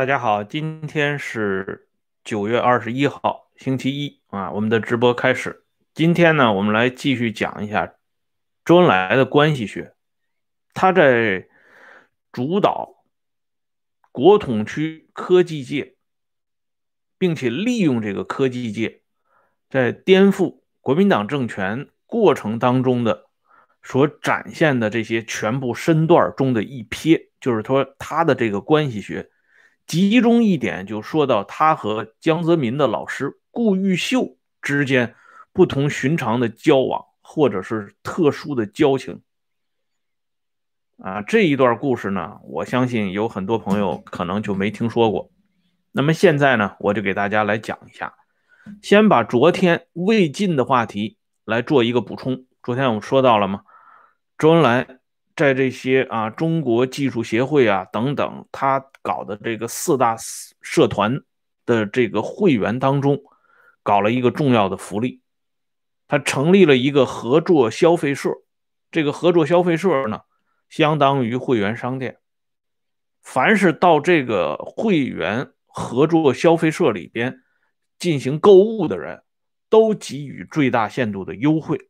大家好，今天是九月二十一号，星期一啊，我们的直播开始。今天呢，我们来继续讲一下周恩来的关系学。他在主导国统区科技界，并且利用这个科技界，在颠覆国民党政权过程当中的所展现的这些全部身段中的一瞥，就是说他的这个关系学。集中一点就说到他和江泽民的老师顾玉秀之间不同寻常的交往，或者是特殊的交情。啊，这一段故事呢，我相信有很多朋友可能就没听说过。那么现在呢，我就给大家来讲一下，先把昨天未尽的话题来做一个补充。昨天我们说到了吗？周恩来。在这些啊，中国技术协会啊等等，他搞的这个四大社团的这个会员当中，搞了一个重要的福利，他成立了一个合作消费社。这个合作消费社呢，相当于会员商店。凡是到这个会员合作消费社里边进行购物的人，都给予最大限度的优惠。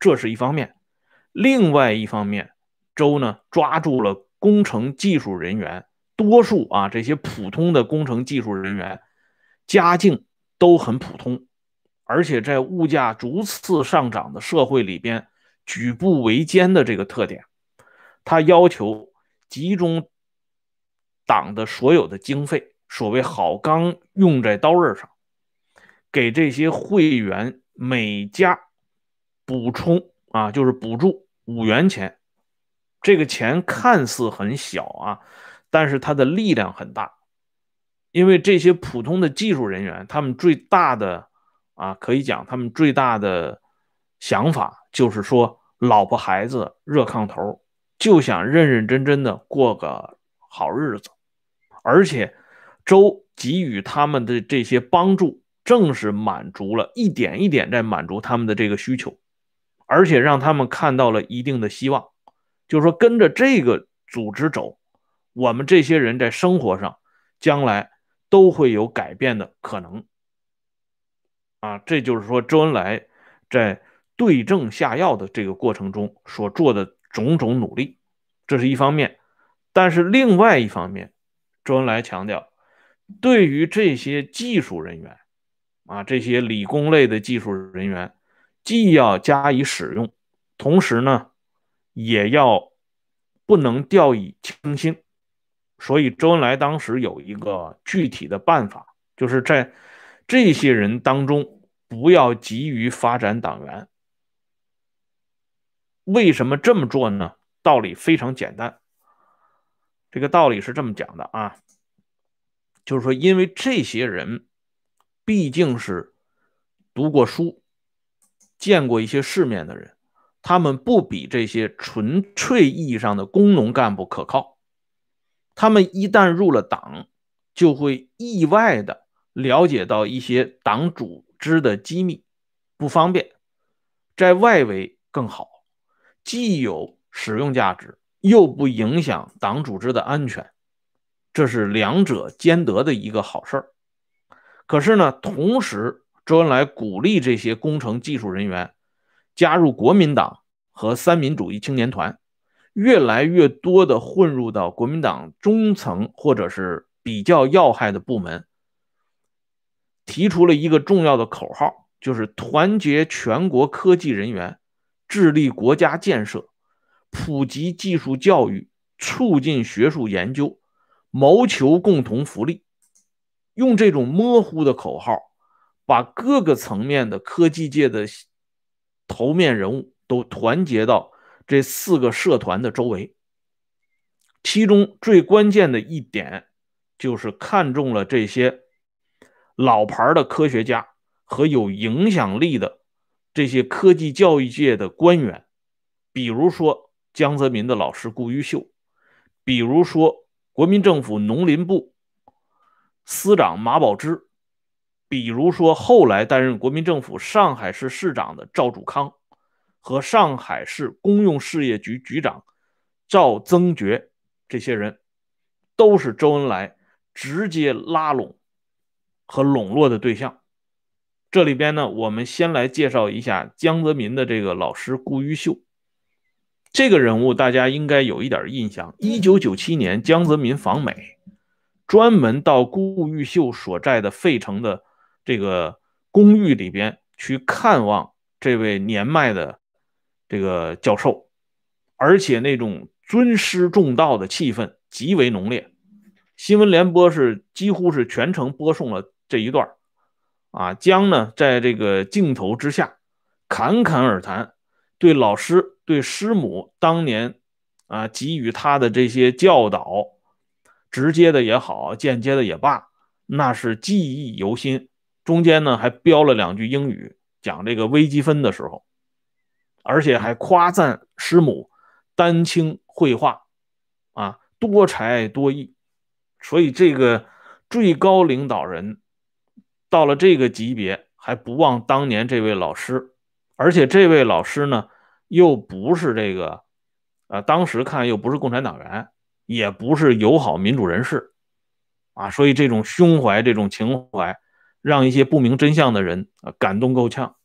这是一方面，另外一方面。周呢抓住了工程技术人员，多数啊这些普通的工程技术人员家境都很普通，而且在物价逐次上涨的社会里边举步维艰的这个特点，他要求集中党的所有的经费，所谓好钢用在刀刃上，给这些会员每家补充啊就是补助五元钱。这个钱看似很小啊，但是它的力量很大，因为这些普通的技术人员，他们最大的啊，可以讲他们最大的想法就是说，老婆孩子热炕头，就想认认真真的过个好日子，而且周给予他们的这些帮助，正是满足了一点一点在满足他们的这个需求，而且让他们看到了一定的希望。就是说，跟着这个组织走，我们这些人在生活上将来都会有改变的可能。啊，这就是说，周恩来在对症下药的这个过程中所做的种种努力，这是一方面。但是另外一方面，周恩来强调，对于这些技术人员，啊，这些理工类的技术人员，既要加以使用，同时呢。也要不能掉以轻心，所以周恩来当时有一个具体的办法，就是在这些人当中不要急于发展党员。为什么这么做呢？道理非常简单，这个道理是这么讲的啊，就是说，因为这些人毕竟是读过书、见过一些世面的人。他们不比这些纯粹意义上的工农干部可靠。他们一旦入了党，就会意外的了解到一些党组织的机密，不方便。在外围更好，既有使用价值，又不影响党组织的安全，这是两者兼得的一个好事儿。可是呢，同时周恩来鼓励这些工程技术人员。加入国民党和三民主义青年团，越来越多的混入到国民党中层或者是比较要害的部门，提出了一个重要的口号，就是团结全国科技人员，致力国家建设，普及技术教育，促进学术研究，谋求共同福利。用这种模糊的口号，把各个层面的科技界的。头面人物都团结到这四个社团的周围，其中最关键的一点就是看中了这些老牌的科学家和有影响力的这些科技教育界的官员，比如说江泽民的老师顾毓秀，比如说国民政府农林部司长马宝之。比如说，后来担任国民政府上海市市长的赵主康，和上海市公用事业局局长赵增觉，这些人都是周恩来直接拉拢和笼络的对象。这里边呢，我们先来介绍一下江泽民的这个老师顾毓秀。这个人物大家应该有一点印象。一九九七年，江泽民访美，专门到顾毓秀所在的费城的这个公寓里边去看望这位年迈的这个教授，而且那种尊师重道的气氛极为浓烈。新闻联播是几乎是全程播送了这一段啊，江呢在这个镜头之下侃侃而谈，对老师。对师母当年啊给予他的这些教导，直接的也好，间接的也罢，那是记忆犹新。中间呢还标了两句英语，讲这个微积分的时候，而且还夸赞师母丹青绘画啊多才多艺。所以这个最高领导人到了这个级别，还不忘当年这位老师，而且这位老师呢。又不是这个，啊，当时看又不是共产党员，也不是友好民主人士，啊，所以这种胸怀、这种情怀，让一些不明真相的人啊感动够呛。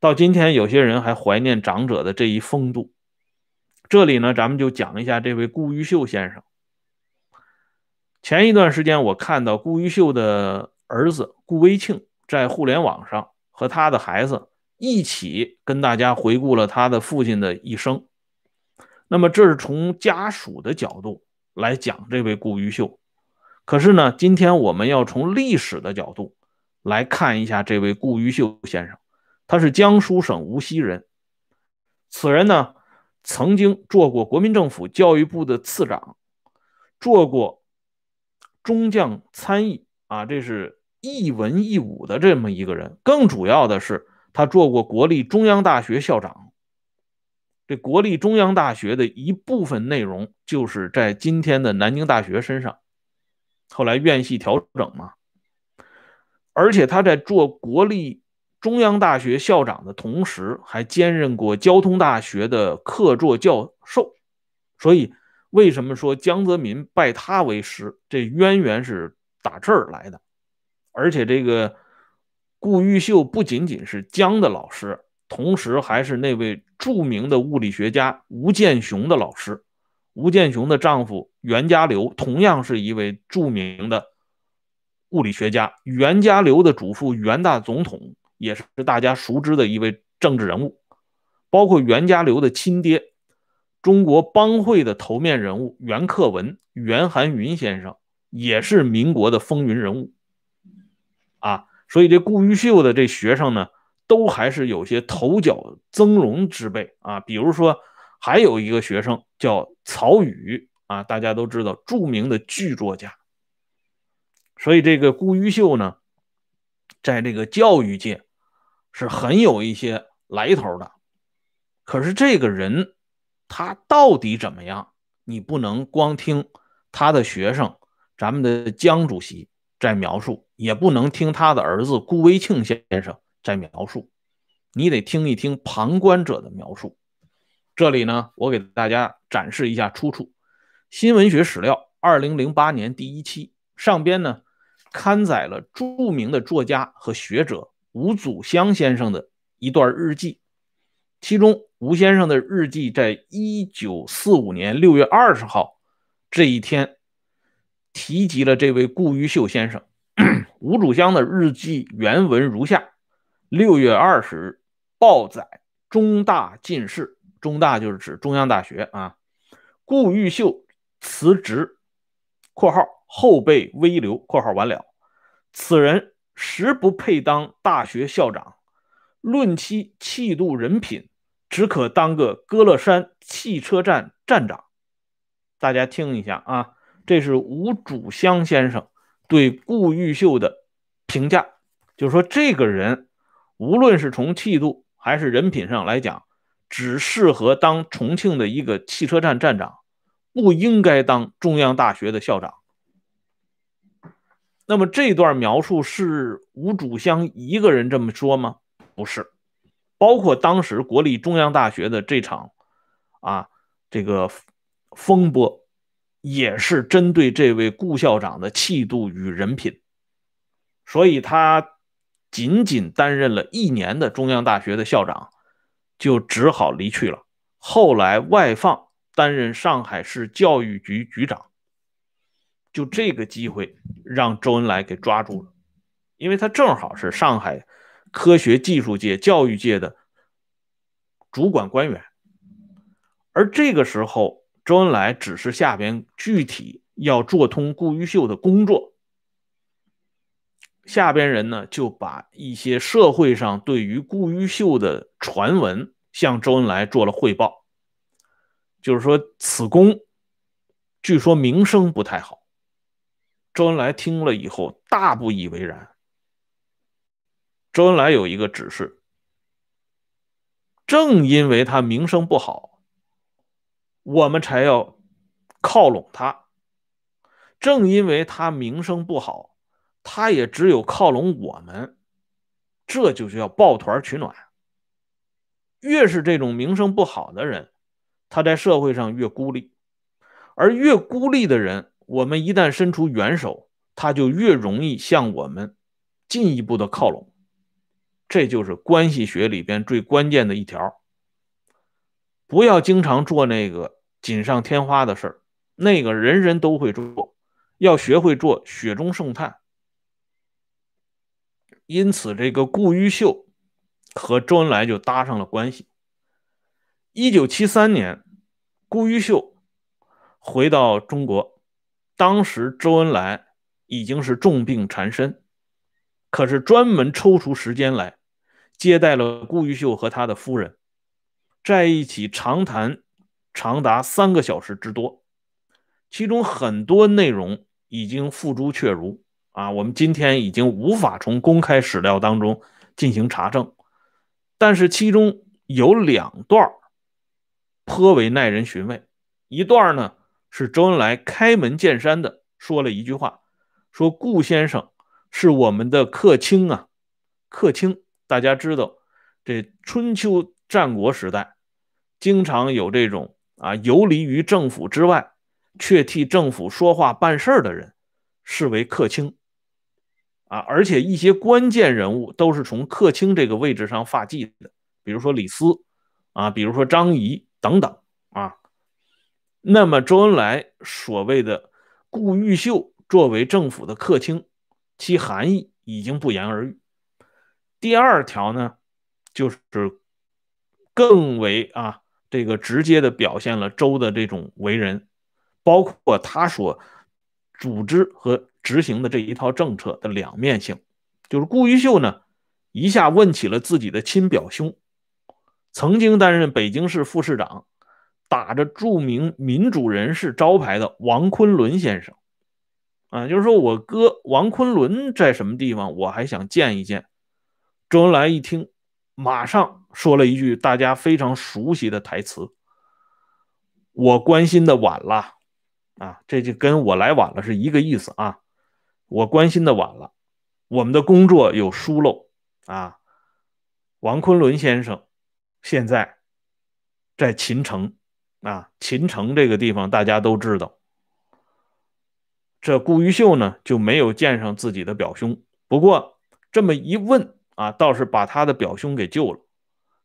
到今天，有些人还怀念长者的这一风度。这里呢，咱们就讲一下这位顾毓秀先生。前一段时间，我看到顾毓秀的儿子顾威庆在互联网上和他的孩子。一起跟大家回顾了他的父亲的一生。那么，这是从家属的角度来讲这位顾毓秀。可是呢，今天我们要从历史的角度来看一下这位顾毓秀先生。他是江苏省无锡人。此人呢，曾经做过国民政府教育部的次长，做过中将参议啊，这是一文一武的这么一个人。更主要的是。他做过国立中央大学校长，这国立中央大学的一部分内容就是在今天的南京大学身上。后来院系调整嘛，而且他在做国立中央大学校长的同时，还兼任过交通大学的客座教授。所以，为什么说江泽民拜他为师？这渊源是打这儿来的，而且这个。顾毓秀不仅仅是江的老师，同时还是那位著名的物理学家吴健雄的老师。吴健雄的丈夫袁家骝同样是一位著名的物理学家。袁家骝的祖父袁大总统也是大家熟知的一位政治人物，包括袁家骝的亲爹，中国帮会的头面人物袁克文、袁寒云先生也是民国的风云人物啊。所以这顾毓秀的这学生呢，都还是有些头角峥嵘之辈啊。比如说，还有一个学生叫曹禺啊，大家都知道著名的剧作家。所以这个顾毓秀呢，在这个教育界是很有一些来头的。可是这个人他到底怎么样？你不能光听他的学生，咱们的江主席。在描述，也不能听他的儿子顾威庆先生在描述，你得听一听旁观者的描述。这里呢，我给大家展示一下出处：《新文学史料》二零零八年第一期上边呢，刊载了著名的作家和学者吴祖湘先生的一段日记。其中，吴先生的日记在一九四五年六月二十号这一天。提及了这位顾毓秀先生，吴祖湘的日记原文如下：六月二十日，报载中大进士，中大就是指中央大学啊。顾毓秀辞职（括号后被微留）（括号完了）。此人实不配当大学校长，论其气度人品，只可当个歌乐山汽车站站长。大家听一下啊。这是吴祖湘先生对顾毓秀的评价，就是说这个人无论是从气度还是人品上来讲，只适合当重庆的一个汽车站站长，不应该当中央大学的校长。那么这段描述是吴祖湘一个人这么说吗？不是，包括当时国立中央大学的这场啊这个风波。也是针对这位顾校长的气度与人品，所以他仅仅担任了一年的中央大学的校长，就只好离去了。后来外放担任上海市教育局局长，就这个机会让周恩来给抓住了，因为他正好是上海科学技术界、教育界的主管官员，而这个时候。周恩来指示下边具体要做通顾玉秀的工作，下边人呢就把一些社会上对于顾玉秀的传闻向周恩来做了汇报，就是说此公据说名声不太好。周恩来听了以后大不以为然。周恩来有一个指示，正因为他名声不好。我们才要靠拢他，正因为他名声不好，他也只有靠拢我们，这就叫抱团取暖。越是这种名声不好的人，他在社会上越孤立，而越孤立的人，我们一旦伸出援手，他就越容易向我们进一步的靠拢。这就是关系学里边最关键的一条，不要经常做那个。锦上添花的事儿，那个人人都会做，要学会做雪中送炭。因此，这个顾玉秀和周恩来就搭上了关系。一九七三年，顾玉秀回到中国，当时周恩来已经是重病缠身，可是专门抽出时间来接待了顾玉秀和他的夫人，在一起长谈。长达三个小时之多，其中很多内容已经付诸阙如啊！我们今天已经无法从公开史料当中进行查证，但是其中有两段颇为耐人寻味。一段呢是周恩来开门见山的说了一句话，说顾先生是我们的客卿啊，客卿，大家知道，这春秋战国时代经常有这种。啊，游离于政府之外，却替政府说话办事的人，视为客卿。啊，而且一些关键人物都是从客卿这个位置上发迹的，比如说李斯，啊，比如说张仪等等啊。那么周恩来所谓的顾玉秀作为政府的客卿，其含义已经不言而喻。第二条呢，就是更为啊。这个直接的表现了周的这种为人，包括他所组织和执行的这一套政策的两面性。就是顾玉秀呢，一下问起了自己的亲表兄，曾经担任北京市副市长、打着著名民主人士招牌的王昆仑先生。啊，就是说我哥王昆仑在什么地方，我还想见一见。周恩来一听。马上说了一句大家非常熟悉的台词：“我关心的晚了，啊，这就跟我来晚了是一个意思啊。我关心的晚了，我们的工作有疏漏啊。王昆仑先生现在在秦城啊，秦城这个地方大家都知道。这顾玉秀呢就没有见上自己的表兄，不过这么一问。”啊，倒是把他的表兄给救了。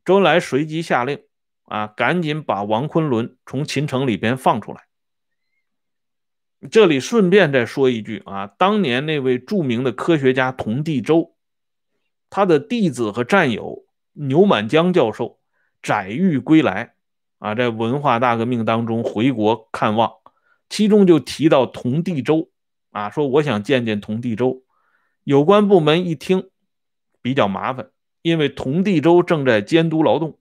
周恩来随即下令，啊，赶紧把王昆仑从秦城里边放出来。这里顺便再说一句啊，当年那位著名的科学家童第周，他的弟子和战友牛满江教授载誉归来，啊，在文化大革命当中回国看望，其中就提到童地周，啊，说我想见见童地周。有关部门一听。比较麻烦，因为童地周正在监督劳动，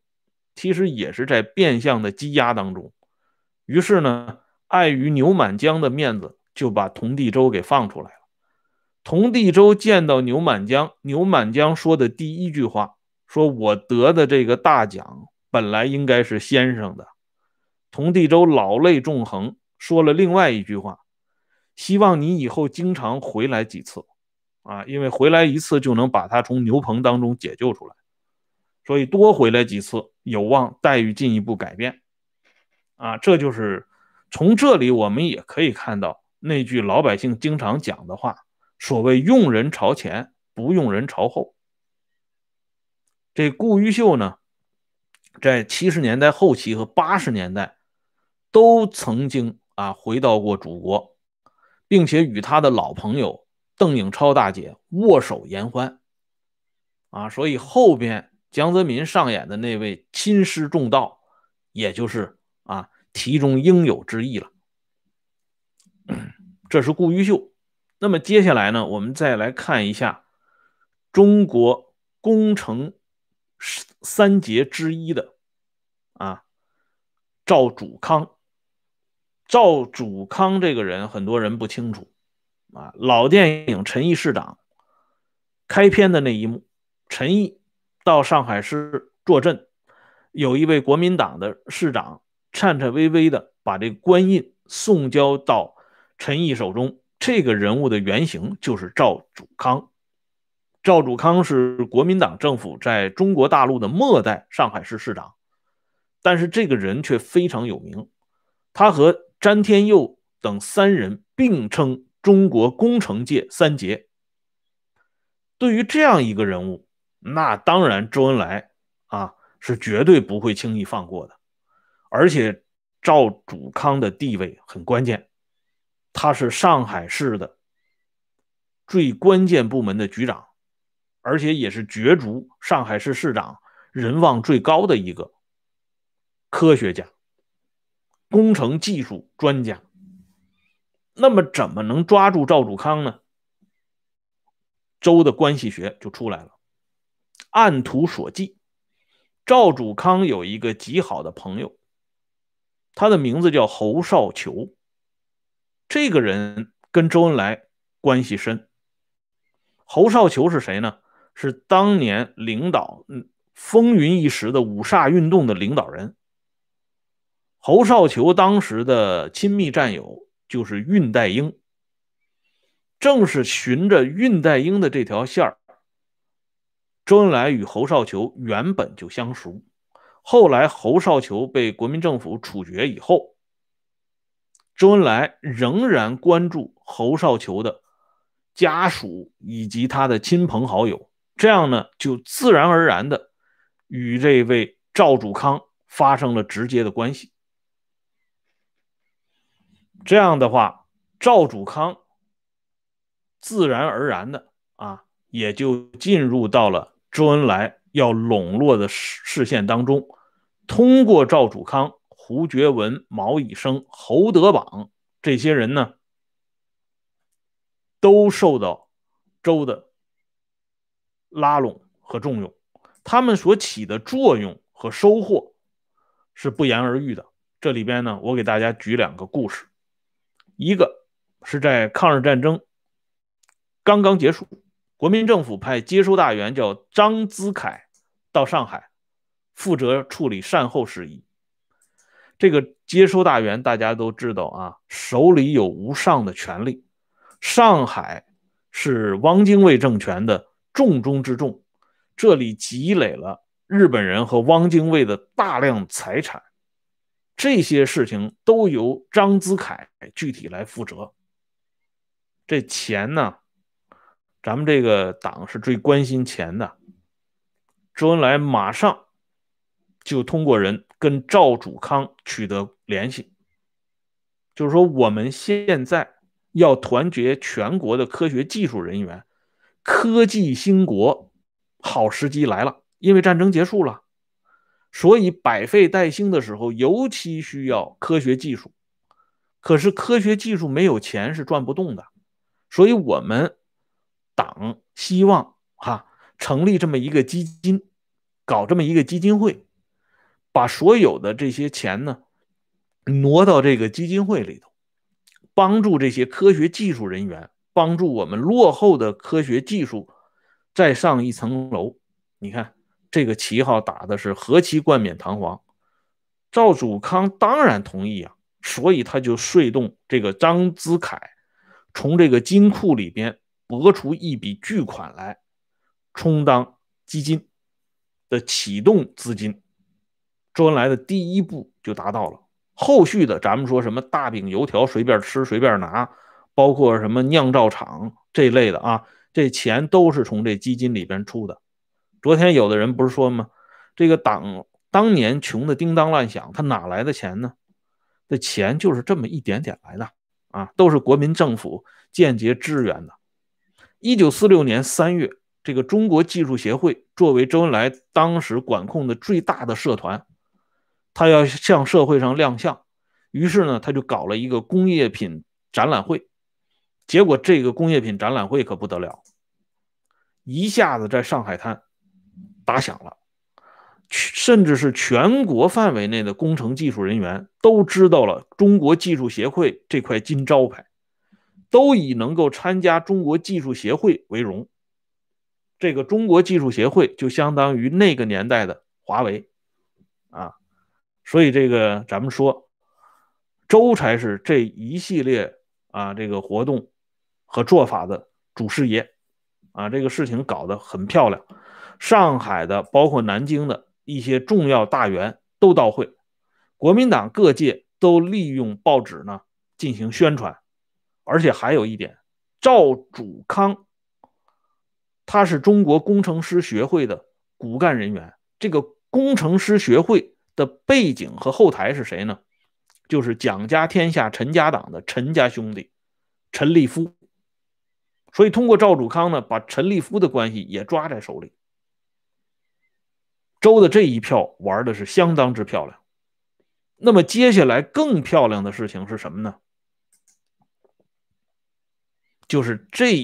其实也是在变相的羁押当中。于是呢，碍于牛满江的面子，就把童地周给放出来了。童地周见到牛满江，牛满江说的第一句话，说我得的这个大奖本来应该是先生的。童地周老泪纵横，说了另外一句话，希望你以后经常回来几次。啊，因为回来一次就能把他从牛棚当中解救出来，所以多回来几次，有望待遇进一步改变。啊，这就是从这里我们也可以看到那句老百姓经常讲的话：所谓用人朝前，不用人朝后。这顾毓秀呢，在七十年代后期和八十年代，都曾经啊回到过祖国，并且与他的老朋友邓颖超大姐握手言欢。啊，所以后边江泽民上演的那位亲师重道，也就是啊题中应有之义了。这是顾毓秀。那么接下来呢，我们再来看一下中国工程三杰之一的啊赵祖康。赵祖康这个人，很多人不清楚啊。老电影《陈毅市长》开篇的那一幕。陈毅到上海市坐镇，有一位国民党的市长颤颤巍巍的把这官印送交到陈毅手中。这个人物的原型就是赵祖康。赵祖康是国民党政府在中国大陆的末代上海市市长，但是这个人却非常有名。他和詹天佑等三人并称中国工程界三杰。对于这样一个人物，那当然，周恩来啊是绝对不会轻易放过的。而且赵祖康的地位很关键，他是上海市的最关键部门的局长，而且也是角逐上海市市长人望最高的一个科学家、工程技术专家。那么，怎么能抓住赵祖康呢？周的关系学就出来了。按图索骥，赵祖康有一个极好的朋友，他的名字叫侯少球。这个人跟周恩来关系深。侯少球是谁呢？是当年领导风云一时的五卅运动的领导人。侯少球当时的亲密战友就是恽代英，正是循着恽代英的这条线儿。周恩来与侯少球原本就相熟，后来侯少球被国民政府处决以后，周恩来仍然关注侯少球的家属以及他的亲朋好友，这样呢，就自然而然的与这位赵祖康发生了直接的关系。这样的话，赵祖康自然而然的啊，也就进入到了。周恩来要笼络的视视线当中，通过赵祖康、胡觉文、毛以升、侯德榜这些人呢，都受到周的拉拢和重用，他们所起的作用和收获是不言而喻的。这里边呢，我给大家举两个故事，一个是在抗日战争刚刚结束。国民政府派接收大员叫张资凯到上海，负责处理善后事宜。这个接收大员大家都知道啊，手里有无上的权力。上海是汪精卫政权的重中之重，这里积累了日本人和汪精卫的大量财产。这些事情都由张子凯具体来负责。这钱呢？咱们这个党是最关心钱的，周恩来马上就通过人跟赵主康取得联系，就是说我们现在要团结全国的科学技术人员，科技兴国，好时机来了，因为战争结束了，所以百废待兴的时候尤其需要科学技术，可是科学技术没有钱是转不动的，所以我们。党希望哈成立这么一个基金，搞这么一个基金会，把所有的这些钱呢挪到这个基金会里头，帮助这些科学技术人员，帮助我们落后的科学技术再上一层楼。你看这个旗号打的是何其冠冕堂皇。赵祖康当然同意啊，所以他就说动这个张资凯从这个金库里边。拨出一笔巨款来，充当基金的启动资金，周恩来的第一步就达到了。后续的咱们说什么大饼油条随便吃随便拿，包括什么酿造厂这类的啊，这钱都是从这基金里边出的。昨天有的人不是说吗？这个党当年穷的叮当乱响，他哪来的钱呢？这钱就是这么一点点来的啊，都是国民政府间接支援的。一九四六年三月，这个中国技术协会作为周恩来当时管控的最大的社团，他要向社会上亮相，于是呢，他就搞了一个工业品展览会。结果这个工业品展览会可不得了，一下子在上海滩。打响了，甚至是全国范围内的工程技术人员都知道了中国技术协会这块金招牌，都以能够参加中国技术协会为荣。这个中国技术协会就相当于那个年代的华为啊，所以这个咱们说，周才是这一系列啊这个活动和做法的祖师爷啊，这个事情搞得很漂亮。上海的，包括南京的一些重要大员都到会，国民党各界都利用报纸呢进行宣传，而且还有一点，赵主康，他是中国工程师学会的骨干人员。这个工程师学会的背景和后台是谁呢？就是蒋家天下陈家党的陈家兄弟陈立夫。所以通过赵祖康呢，把陈立夫的关系也抓在手里。周的这一票玩的是相当之漂亮，那么接下来更漂亮的事情是什么呢？就是这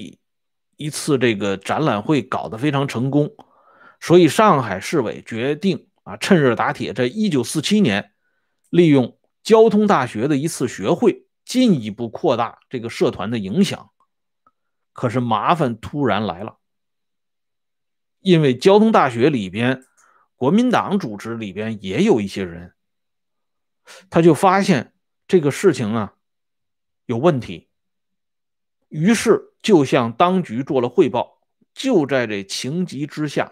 一次这个展览会搞得非常成功，所以上海市委决定啊，趁热打铁，在一九四七年利用交通大学的一次学会，进一步扩大这个社团的影响。可是麻烦突然来了，因为交通大学里边。国民党组织里边也有一些人，他就发现这个事情啊有问题，于是就向当局做了汇报。就在这情急之下，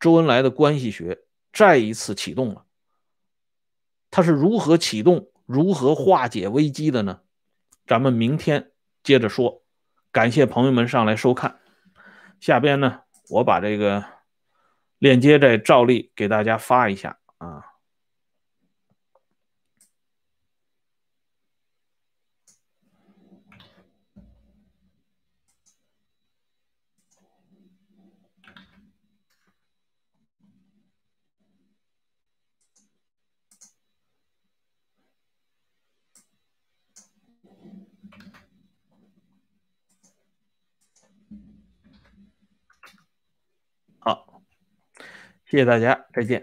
周恩来的关系学再一次启动了。他是如何启动、如何化解危机的呢？咱们明天接着说。感谢朋友们上来收看，下边呢，我把这个。链接再照例给大家发一下啊。好。谢谢大家，再见。